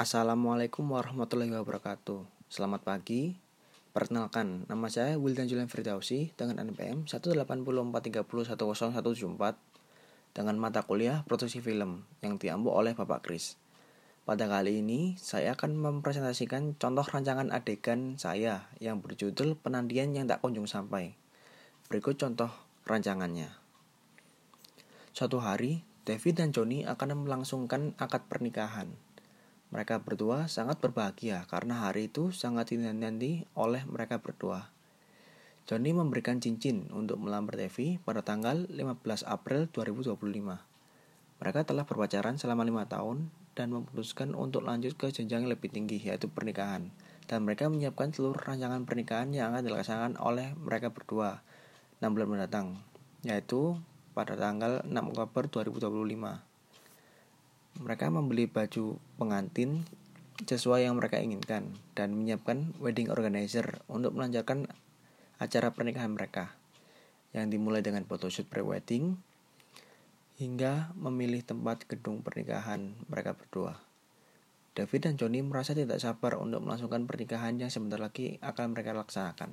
Assalamualaikum warahmatullahi wabarakatuh Selamat pagi Perkenalkan, nama saya Wildan Julian Firdausi dengan NPM 184301074 dengan mata kuliah produksi film yang diambil oleh Bapak Kris. Pada kali ini, saya akan mempresentasikan contoh rancangan adegan saya yang berjudul Penandian yang tak kunjung sampai. Berikut contoh rancangannya. Suatu hari, David dan Johnny akan melangsungkan akad pernikahan. Mereka berdua sangat berbahagia karena hari itu sangat dinanti oleh mereka berdua. Johnny memberikan cincin untuk melamar Devi pada tanggal 15 April 2025. Mereka telah berpacaran selama lima tahun dan memutuskan untuk lanjut ke jenjang lebih tinggi yaitu pernikahan. Dan mereka menyiapkan seluruh rancangan pernikahan yang akan dilaksanakan oleh mereka berdua 6 bulan mendatang, yaitu pada tanggal 6 Oktober 2025. Mereka membeli baju pengantin sesuai yang mereka inginkan dan menyiapkan wedding organizer untuk melancarkan acara pernikahan mereka yang dimulai dengan photoshoot pre-wedding hingga memilih tempat gedung pernikahan mereka berdua. David dan Johnny merasa tidak sabar untuk melangsungkan pernikahan yang sebentar lagi akan mereka laksanakan.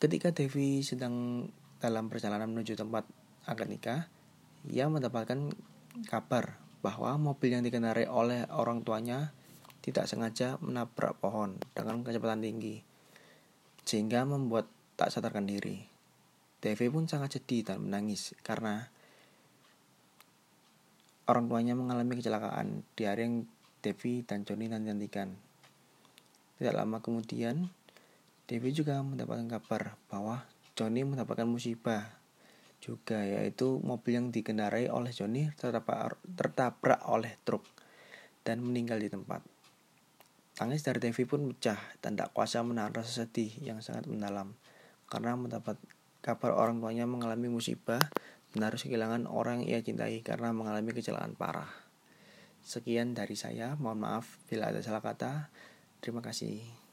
Ketika Devi sedang dalam perjalanan menuju tempat akad nikah, ia mendapatkan kabar bahwa mobil yang dikendarai oleh orang tuanya tidak sengaja menabrak pohon dengan kecepatan tinggi, sehingga membuat tak sadarkan diri. Devi pun sangat sedih dan menangis karena orang tuanya mengalami kecelakaan di hari yang Devi dan Johnny nantikan. Tidak lama kemudian, Devi juga mendapatkan kabar bahwa Johnny mendapatkan musibah juga yaitu mobil yang dikendarai oleh Johnny tertabrak, tertabrak oleh truk dan meninggal di tempat. Tangis dari Devi pun pecah dan tak kuasa menahan rasa sedih yang sangat mendalam karena mendapat kabar orang tuanya mengalami musibah dan harus kehilangan orang yang ia cintai karena mengalami kecelakaan parah. Sekian dari saya, mohon maaf bila ada salah kata. Terima kasih.